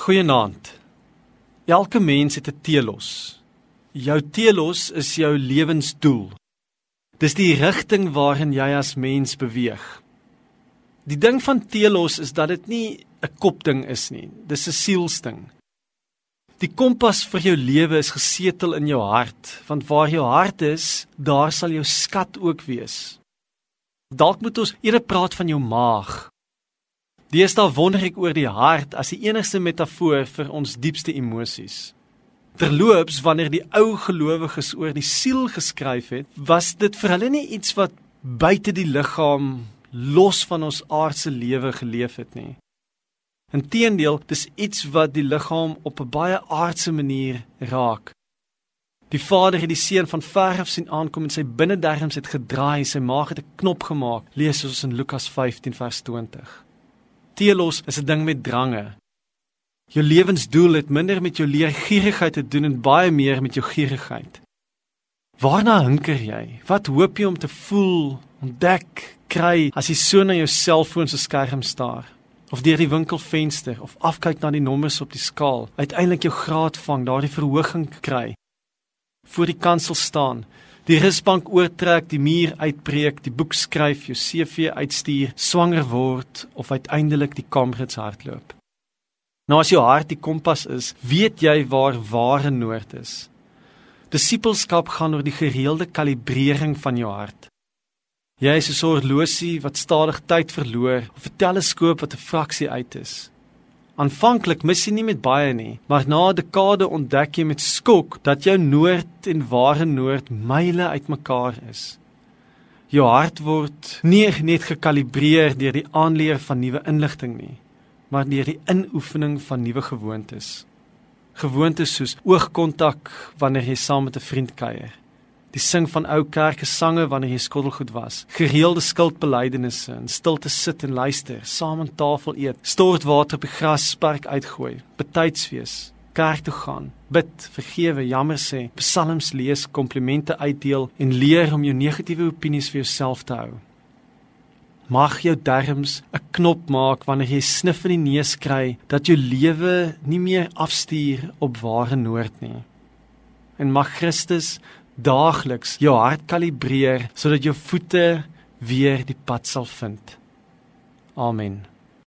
Goeienaand. Elke mens het 'n telos. Jou telos is jou lewensdoel. Dis die rigting waarin jy as mens beweeg. Die ding van telos is dat dit nie 'n kopding is nie. Dis 'n sielsding. Die kompas vir jou lewe is gesetel in jou hart, want waar jou hart is, daar sal jou skat ook wees. Dalk moet ons eerder praat van jou maag. Deesdae wonder ek oor die hart as die enigste metafoor vir ons diepste emosies. Terloops, wanneer die ou gelowiges oor die siel geskryf het, was dit vir hulle nie iets wat buite die liggaam los van ons aardse lewe geleef het nie. Inteendeel, dis iets wat die liggaam op 'n baie aardse manier raak. Die Vader het die seun van ver af sien aankom en sy binnedarms het gedraai, sy maag het 'n knop gemaak. Lees ons in Lukas 15 vers 20 teelos is 'n ding met drange. Jou lewensdoel het minder met jou leergierigheid te doen en baie meer met jou gierigheid. Waarna hinker jy? Wat hoop jy om te voel, ontdek, kry as jy so na jou selfoon se skerm staar? Of deur die winkelvenster of afkyk na die nommers op die skaal, uiteindelik jou graad vang, daardie verhoging kry. Voor die kansel staan, die rusbank oortrek, die muur uitbreek, die boek skryf, jou CV uitstuur, swanger word of uiteindelik die kamerads hardloop. Nou as jou hart die kompas is, weet jy waar ware noord is. Disipelskap gaan oor die gereelde kalibrering van jou hart. Jy is 'n soort horlosie wat stadig tyd verloor of 'n teleskoop wat 'n fraksie uit is. Aanvanklik mis jy nie met baie nie, maar na 'n dekade ontdek jy met skok dat jou noord en ware noord myle uitmekaar is. Jou hart word nie net gekalibreer deur die aanleer van nuwe inligting nie, maar deur die inoefening van nuwe gewoontes. Gewoontes soos oogkontak wanneer jy saam met 'n vriend kuier, die sing van ou kerke sange wanneer jy skottelgoed was, gereelde skuldbelydenisse en stilte sit en luister, saam aan tafel eet, stort water op die grasperk uitgooi, betyds wees, kerk toe gaan, bid, vergewe, jammer sê, psalms lees, komplimente uitdeel en leer om jou negatiewe opinies vir jouself te hou. Mag jou darmes 'n knop maak wanneer jy snif in die neus kry dat jou lewe nie meer afstuur op ware noord nie. En mag Christus daagliks jou hart kalibreer sodat jou voete weer die pad sal vind. Amen.